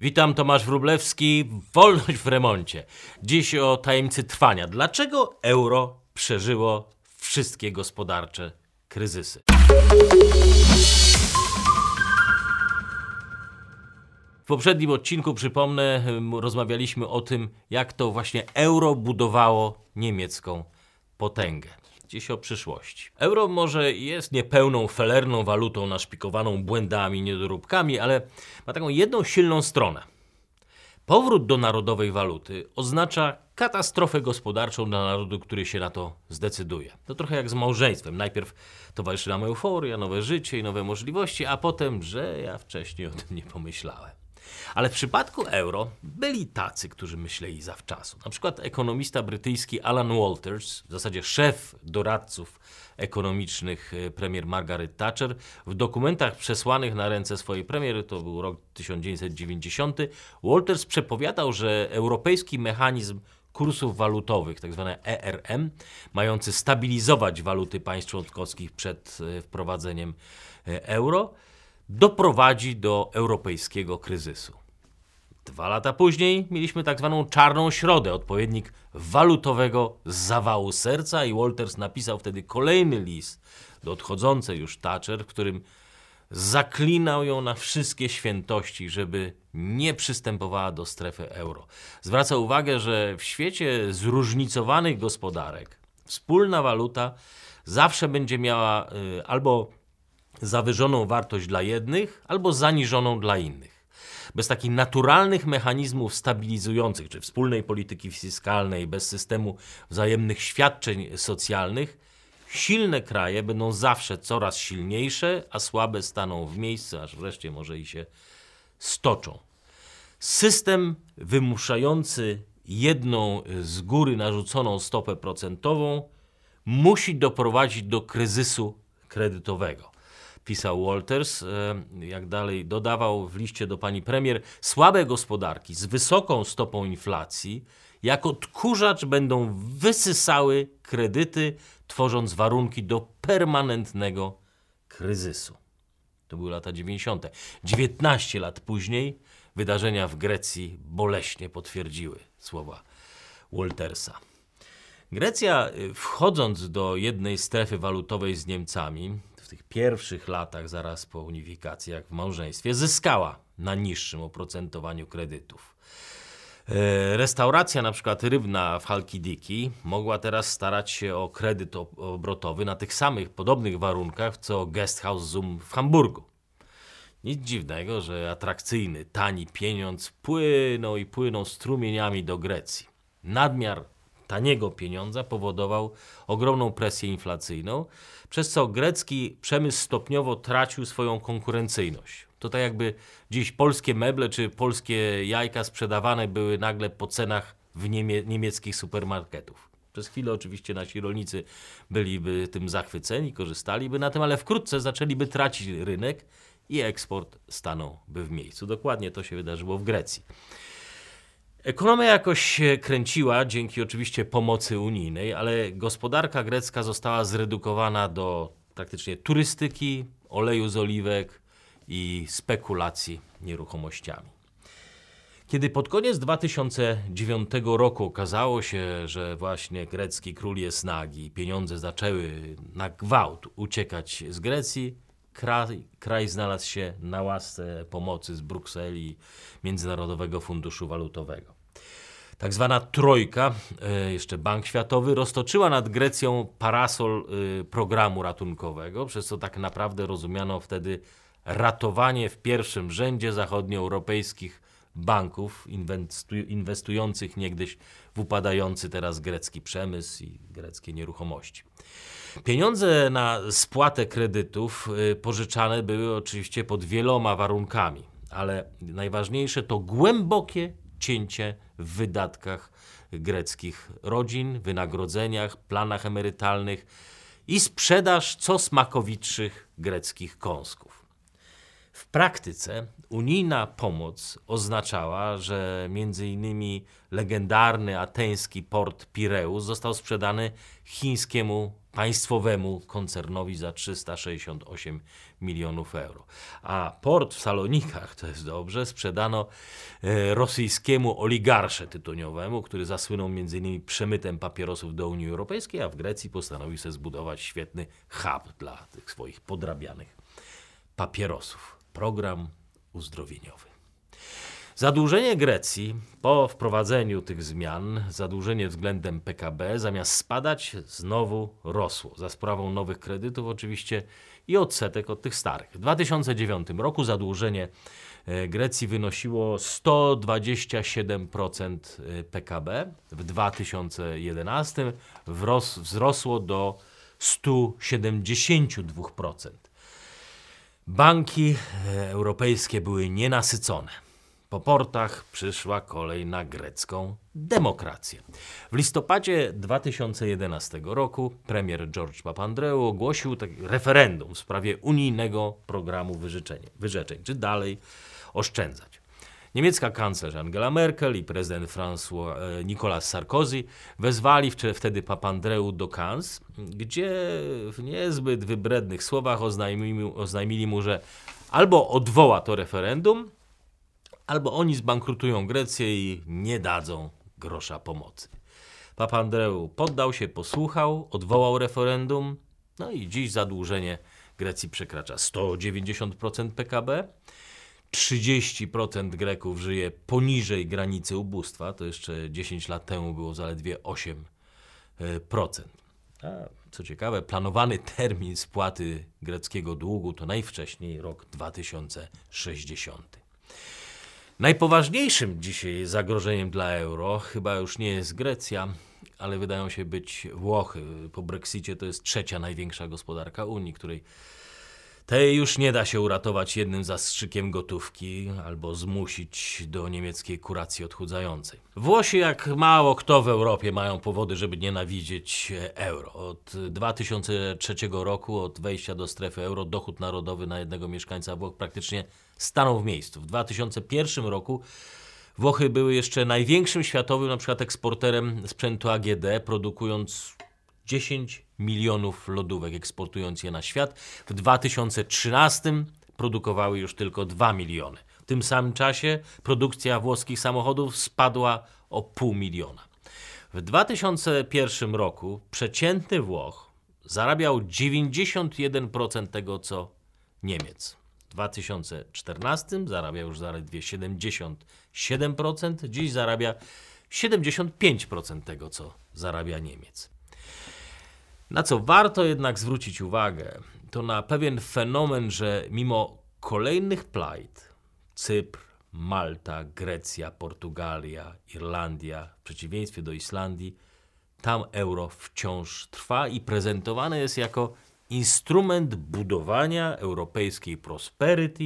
Witam, Tomasz Wróblewski, Wolność w remoncie. Dziś o tajemnicy trwania. Dlaczego euro przeżyło wszystkie gospodarcze kryzysy? W poprzednim odcinku, przypomnę, rozmawialiśmy o tym, jak to właśnie euro budowało niemiecką potęgę. Dziś o przyszłości. Euro może jest niepełną, felerną walutą naszpikowaną błędami, niedoróbkami, ale ma taką jedną silną stronę. Powrót do narodowej waluty oznacza katastrofę gospodarczą dla narodu, który się na to zdecyduje. To trochę jak z małżeństwem. Najpierw towarzyszy nam euforia, nowe życie i nowe możliwości, a potem, że ja wcześniej o tym nie pomyślałem. Ale w przypadku euro byli tacy, którzy myśleli zawczasu. Na przykład ekonomista brytyjski Alan Walters, w zasadzie szef doradców ekonomicznych e, premier Margaret Thatcher, w dokumentach przesłanych na ręce swojej premier, to był rok 1990, Walters przepowiadał, że europejski mechanizm kursów walutowych, tzw. Tak ERM, mający stabilizować waluty państw członkowskich przed e, wprowadzeniem e, euro, doprowadzi do europejskiego kryzysu. Dwa lata później mieliśmy tak zwaną czarną środę, odpowiednik walutowego zawału serca i Walters napisał wtedy kolejny list do odchodzącej już Thatcher, w którym zaklinał ją na wszystkie świętości, żeby nie przystępowała do strefy euro. Zwraca uwagę, że w świecie zróżnicowanych gospodarek wspólna waluta zawsze będzie miała y, albo zawyżoną wartość dla jednych, albo zaniżoną dla innych. Bez takich naturalnych mechanizmów stabilizujących, czy wspólnej polityki fiskalnej, bez systemu wzajemnych świadczeń socjalnych, silne kraje będą zawsze coraz silniejsze, a słabe staną w miejscu, aż wreszcie może i się stoczą. System wymuszający jedną z góry narzuconą stopę procentową musi doprowadzić do kryzysu kredytowego pisał Walters, e, jak dalej dodawał w liście do pani premier, słabe gospodarki z wysoką stopą inflacji jako tkurzacz będą wysysały kredyty, tworząc warunki do permanentnego kryzysu. To były lata 90. 19 lat później wydarzenia w Grecji boleśnie potwierdziły słowa Waltersa. Grecja, y, wchodząc do jednej strefy walutowej z Niemcami, w tych pierwszych latach zaraz po unifikacji, jak w małżeństwie, zyskała na niższym oprocentowaniu kredytów. E, restauracja na przykład rybna w Halkidiki mogła teraz starać się o kredyt obrotowy na tych samych, podobnych warunkach, co Guesthouse Zoom w Hamburgu. Nic dziwnego, że atrakcyjny, tani pieniądz płynął i płynął strumieniami do Grecji. Nadmiar taniego pieniądza powodował ogromną presję inflacyjną, przez co grecki przemysł stopniowo tracił swoją konkurencyjność. To tak jakby dziś polskie meble czy polskie jajka sprzedawane były nagle po cenach w niemie niemieckich supermarketów. Przez chwilę oczywiście nasi rolnicy byliby tym zachwyceni, korzystaliby na tym, ale wkrótce zaczęliby tracić rynek i eksport stanąłby w miejscu. Dokładnie to się wydarzyło w Grecji. Ekonomia jakoś się kręciła dzięki oczywiście pomocy unijnej, ale gospodarka grecka została zredukowana do praktycznie turystyki, oleju z oliwek i spekulacji nieruchomościami. Kiedy pod koniec 2009 roku okazało się, że właśnie grecki król jest nagi i pieniądze zaczęły na gwałt uciekać z Grecji, kraj, kraj znalazł się na łasce pomocy z Brukseli Międzynarodowego Funduszu Walutowego. Tak zwana trojka, e, jeszcze Bank Światowy, roztoczyła nad Grecją parasol e, programu ratunkowego, przez co tak naprawdę rozumiano wtedy ratowanie w pierwszym rzędzie zachodnioeuropejskich banków inwestujących niegdyś w upadający teraz grecki przemysł i greckie nieruchomości. Pieniądze na spłatę kredytów y, pożyczane były oczywiście pod wieloma warunkami, ale najważniejsze to głębokie cięcie w wydatkach greckich rodzin, wynagrodzeniach, planach emerytalnych i sprzedaż co smakowitszych greckich kąsków. Praktyce unijna pomoc oznaczała, że między innymi legendarny ateński port Pireus został sprzedany chińskiemu państwowemu koncernowi za 368 milionów euro. A port w Salonikach, to jest dobrze, sprzedano e, rosyjskiemu oligarsze tytoniowemu, który zasłynął m.in. przemytem papierosów do Unii Europejskiej, a w Grecji postanowił sobie zbudować świetny hub dla tych swoich podrabianych papierosów. Program uzdrowieniowy. Zadłużenie Grecji po wprowadzeniu tych zmian, zadłużenie względem PKB zamiast spadać znowu rosło. Za sprawą nowych kredytów oczywiście i odsetek od tych starych. W 2009 roku zadłużenie e, Grecji wynosiło 127% PKB. W 2011 wzrosło do 172%. Banki e, europejskie były nienasycone. Po portach przyszła kolej na grecką demokrację. W listopadzie 2011 roku premier George Papandreou ogłosił referendum w sprawie unijnego programu wyrzeczeń, czy dalej oszczędzać. Niemiecka kanclerz Angela Merkel i prezydent François e, Nicolas Sarkozy wezwali wtedy Papandreou do Cannes, gdzie w niezbyt wybrednych słowach oznajmili, oznajmili mu, że albo odwoła to referendum, albo oni zbankrutują Grecję i nie dadzą grosza pomocy. Papandreou poddał się, posłuchał, odwołał referendum, no i dziś zadłużenie Grecji przekracza 190% PKB. 30% Greków żyje poniżej granicy ubóstwa, to jeszcze 10 lat temu było zaledwie 8%. A, co ciekawe, planowany termin spłaty greckiego długu to najwcześniej rok 2060. Najpoważniejszym dzisiaj zagrożeniem dla euro chyba już nie jest Grecja, ale wydają się być Włochy. Po Brexicie to jest trzecia największa gospodarka Unii, której tej już nie da się uratować jednym zastrzykiem gotówki albo zmusić do niemieckiej kuracji odchudzającej. Włosi, jak mało kto w Europie, mają powody, żeby nienawidzieć euro. Od 2003 roku, od wejścia do strefy euro, dochód narodowy na jednego mieszkańca Włoch praktycznie stanął w miejscu. W 2001 roku Włochy były jeszcze największym światowym na przykład eksporterem sprzętu AGD, produkując 10 milionów lodówek, eksportując je na świat. W 2013 produkowały już tylko 2 miliony. W tym samym czasie produkcja włoskich samochodów spadła o pół miliona. W 2001 roku przeciętny Włoch zarabiał 91% tego, co Niemiec. W 2014 zarabiał już zaledwie 77%, dziś zarabia 75% tego, co zarabia Niemiec. Na co warto jednak zwrócić uwagę, to na pewien fenomen, że mimo kolejnych plajt Cypr, Malta, Grecja, Portugalia, Irlandia, w przeciwieństwie do Islandii, tam euro wciąż trwa i prezentowane jest jako instrument budowania europejskiej prosperity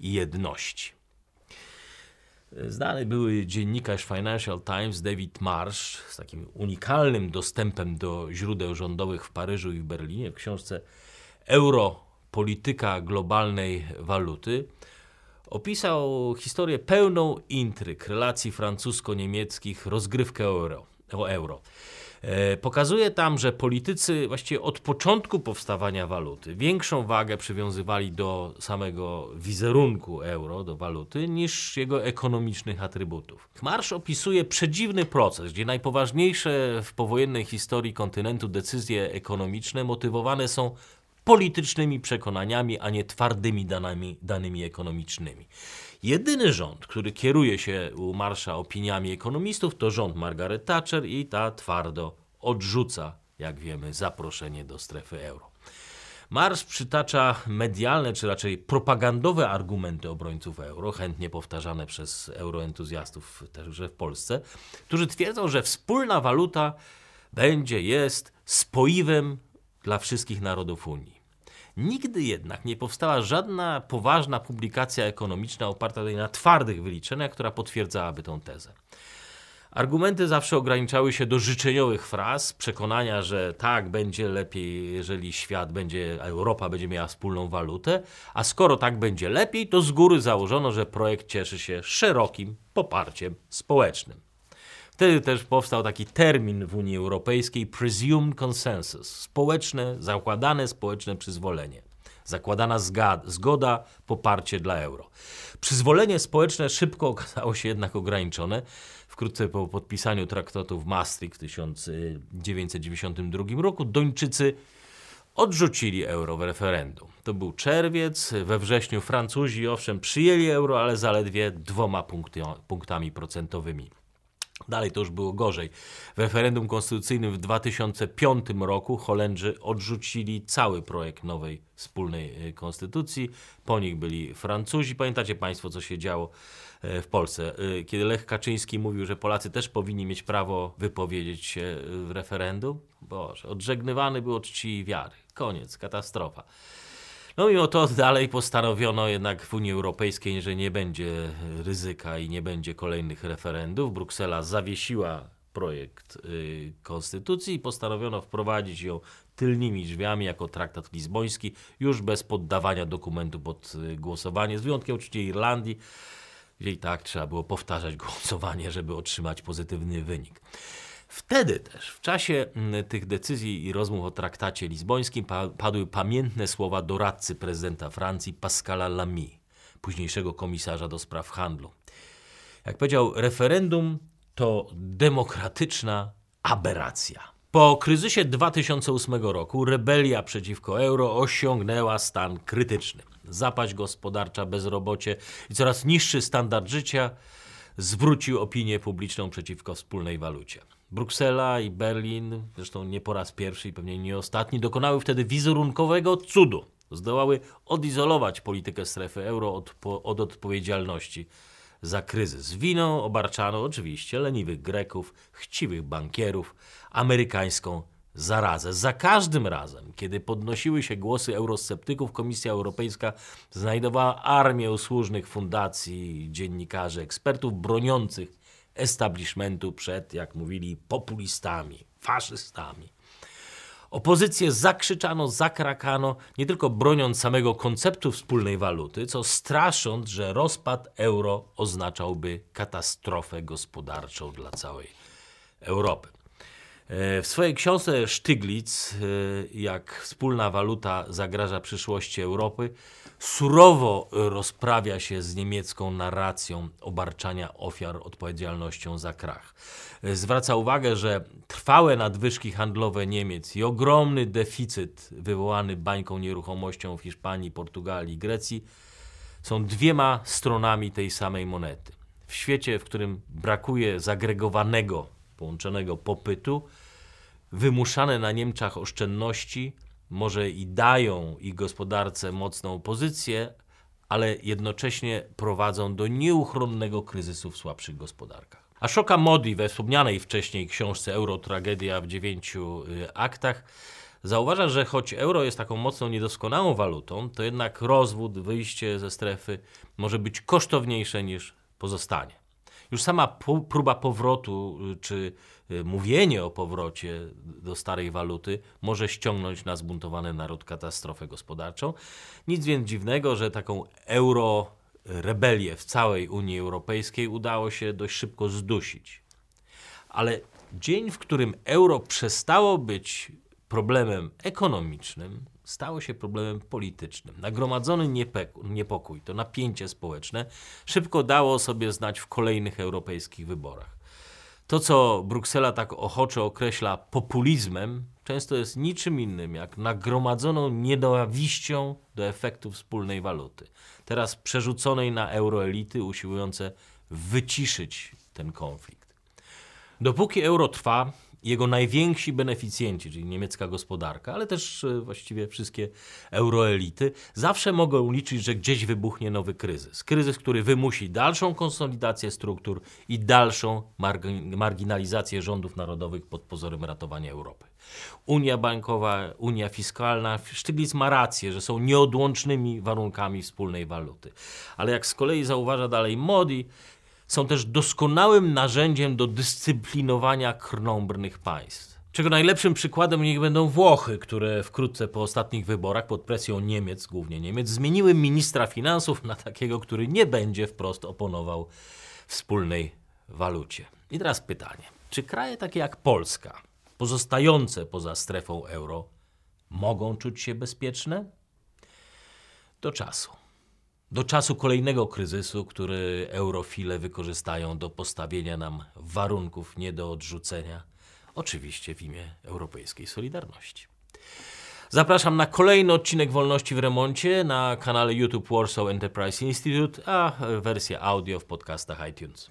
i jedności. Znany były dziennikarz Financial Times David Marsh z takim unikalnym dostępem do źródeł rządowych w Paryżu i w Berlinie w książce Euro polityka globalnej waluty. Opisał historię pełną intryg relacji francusko-niemieckich, rozgrywkę euro, o euro. E, pokazuje tam, że politycy właściwie od początku powstawania waluty większą wagę przywiązywali do samego wizerunku euro, do waluty, niż jego ekonomicznych atrybutów. Marsz opisuje przedziwny proces, gdzie najpoważniejsze w powojennej historii kontynentu decyzje ekonomiczne motywowane są politycznymi przekonaniami, a nie twardymi danymi, danymi ekonomicznymi. Jedyny rząd, który kieruje się u Marsza opiniami ekonomistów, to rząd Margaret Thatcher i ta twardo odrzuca, jak wiemy, zaproszenie do strefy euro. Marsz przytacza medialne, czy raczej propagandowe argumenty obrońców euro, chętnie powtarzane przez euroentuzjastów także w Polsce, którzy twierdzą, że wspólna waluta będzie, jest spoiwem dla wszystkich narodów Unii. Nigdy jednak nie powstała żadna poważna publikacja ekonomiczna oparta na twardych wyliczeniach, która potwierdzałaby tę tezę. Argumenty zawsze ograniczały się do życzeniowych fraz, przekonania, że tak będzie lepiej, jeżeli świat będzie, Europa będzie miała wspólną walutę, a skoro tak będzie lepiej, to z góry założono, że projekt cieszy się szerokim poparciem społecznym. Wtedy też powstał taki termin w Unii Europejskiej presumed consensus społeczne, zakładane społeczne przyzwolenie. Zakładana zgoda, poparcie dla euro. Przyzwolenie społeczne szybko okazało się jednak ograniczone. Wkrótce po podpisaniu traktatu w Maastricht w 1992 roku Duńczycy odrzucili euro w referendum. To był czerwiec, we wrześniu Francuzi owszem przyjęli euro, ale zaledwie dwoma punktami procentowymi. Dalej to już było gorzej. W referendum konstytucyjnym w 2005 roku Holendrzy odrzucili cały projekt nowej wspólnej e, konstytucji. Po nich byli Francuzi. Pamiętacie Państwo, co się działo e, w Polsce? E, kiedy Lech Kaczyński mówił, że Polacy też powinni mieć prawo wypowiedzieć się w referendum? Boże, odżegnywany był od czci i wiary. Koniec, katastrofa. No mimo to dalej postanowiono jednak w Unii Europejskiej, że nie będzie ryzyka i nie będzie kolejnych referendów. Bruksela zawiesiła projekt y, konstytucji i postanowiono wprowadzić ją tylnymi drzwiami jako traktat lizboński, już bez poddawania dokumentu pod y, głosowanie, z wyjątkiem oczywiście Irlandii, gdzie i tak trzeba było powtarzać głosowanie, żeby otrzymać pozytywny wynik. Wtedy też, w czasie mm, tych decyzji i rozmów o traktacie lizbońskim, padły pamiętne słowa doradcy prezydenta Francji Pascala Lamy, późniejszego komisarza do spraw handlu. Jak powiedział, referendum to demokratyczna aberracja. Po kryzysie 2008 roku rebelia przeciwko euro osiągnęła stan krytyczny. Zapaść gospodarcza, bezrobocie i coraz niższy standard życia zwrócił opinię publiczną przeciwko wspólnej walucie. Bruksela i Berlin, zresztą nie po raz pierwszy i pewnie nie ostatni, dokonały wtedy wizerunkowego cudu. Zdołały odizolować politykę strefy euro od, od odpowiedzialności za kryzys. Winą obarczano oczywiście leniwych Greków, chciwych bankierów, amerykańską zarazę. Za każdym razem, kiedy podnosiły się głosy eurosceptyków, Komisja Europejska znajdowała armię usłużnych fundacji, dziennikarzy, ekspertów broniących establishmentu przed, jak mówili, populistami, faszystami. Opozycję zakrzyczano, zakrakano, nie tylko broniąc samego konceptu wspólnej waluty, co strasząc, że rozpad euro oznaczałby katastrofę gospodarczą dla całej Europy. E, w swojej książce Sztyglic, e, jak wspólna waluta zagraża przyszłości Europy, surowo rozprawia się z niemiecką narracją obarczania ofiar odpowiedzialnością za krach. E, zwraca uwagę, że trwałe nadwyżki handlowe Niemiec i ogromny deficyt wywołany bańką nieruchomością w Hiszpanii, Portugalii, Grecji są dwiema stronami tej samej monety. W świecie, w którym brakuje zagregowanego, połączonego popytu, wymuszane na Niemczech oszczędności może i dają ich gospodarce mocną pozycję, ale jednocześnie prowadzą do nieuchronnego kryzysu w słabszych gospodarkach. Ashoka Modi we wspomnianej wcześniej książce Eurotragedia w dziewięciu y, aktach zauważa, że choć euro jest taką mocną, niedoskonałą walutą, to jednak rozwód, wyjście ze strefy może być kosztowniejsze niż pozostanie. Już sama próba powrotu, y, czy y, mówienie o powrocie do starej waluty może ściągnąć na zbuntowany naród katastrofę gospodarczą. Nic więc dziwnego, że taką euro rebelię w całej Unii Europejskiej udało się dość szybko zdusić. Ale dzień, w którym euro przestało być problemem ekonomicznym, stało się problemem politycznym. Nagromadzony niepokój, to napięcie społeczne szybko dało sobie znać w kolejnych europejskich wyborach. To, co Bruksela tak ochoczo określa populizmem, często jest niczym innym jak nagromadzoną nienawiścią do efektu wspólnej waluty. Teraz przerzuconej na euroelity usiłujące wyciszyć ten konflikt. Dopóki euro trwa, jego najwięksi beneficjenci, czyli niemiecka gospodarka, ale też e, właściwie wszystkie euroelity, zawsze mogą liczyć, że gdzieś wybuchnie nowy kryzys. Kryzys, który wymusi dalszą konsolidację struktur i dalszą marginalizację rządów narodowych pod pozorem ratowania Europy. Unia bankowa, Unia fiskalna, Sztyglic ma rację, że są nieodłącznymi warunkami wspólnej waluty. Ale jak z kolei zauważa dalej Modi, są też doskonałym narzędziem do dyscyplinowania krnąbrnych państw. Czego najlepszym przykładem niech będą Włochy, które wkrótce po ostatnich wyborach pod presją Niemiec, głównie Niemiec, zmieniły ministra finansów na takiego, który nie będzie wprost oponował wspólnej walucie. I teraz pytanie: czy kraje takie jak Polska, pozostające poza strefą euro, mogą czuć się bezpieczne? Do czasu. Do czasu kolejnego kryzysu, który eurofile wykorzystają do postawienia nam warunków nie do odrzucenia, oczywiście w imię europejskiej solidarności. Zapraszam na kolejny odcinek Wolności w Remoncie na kanale YouTube Warsaw Enterprise Institute, a wersja audio w podcastach iTunes.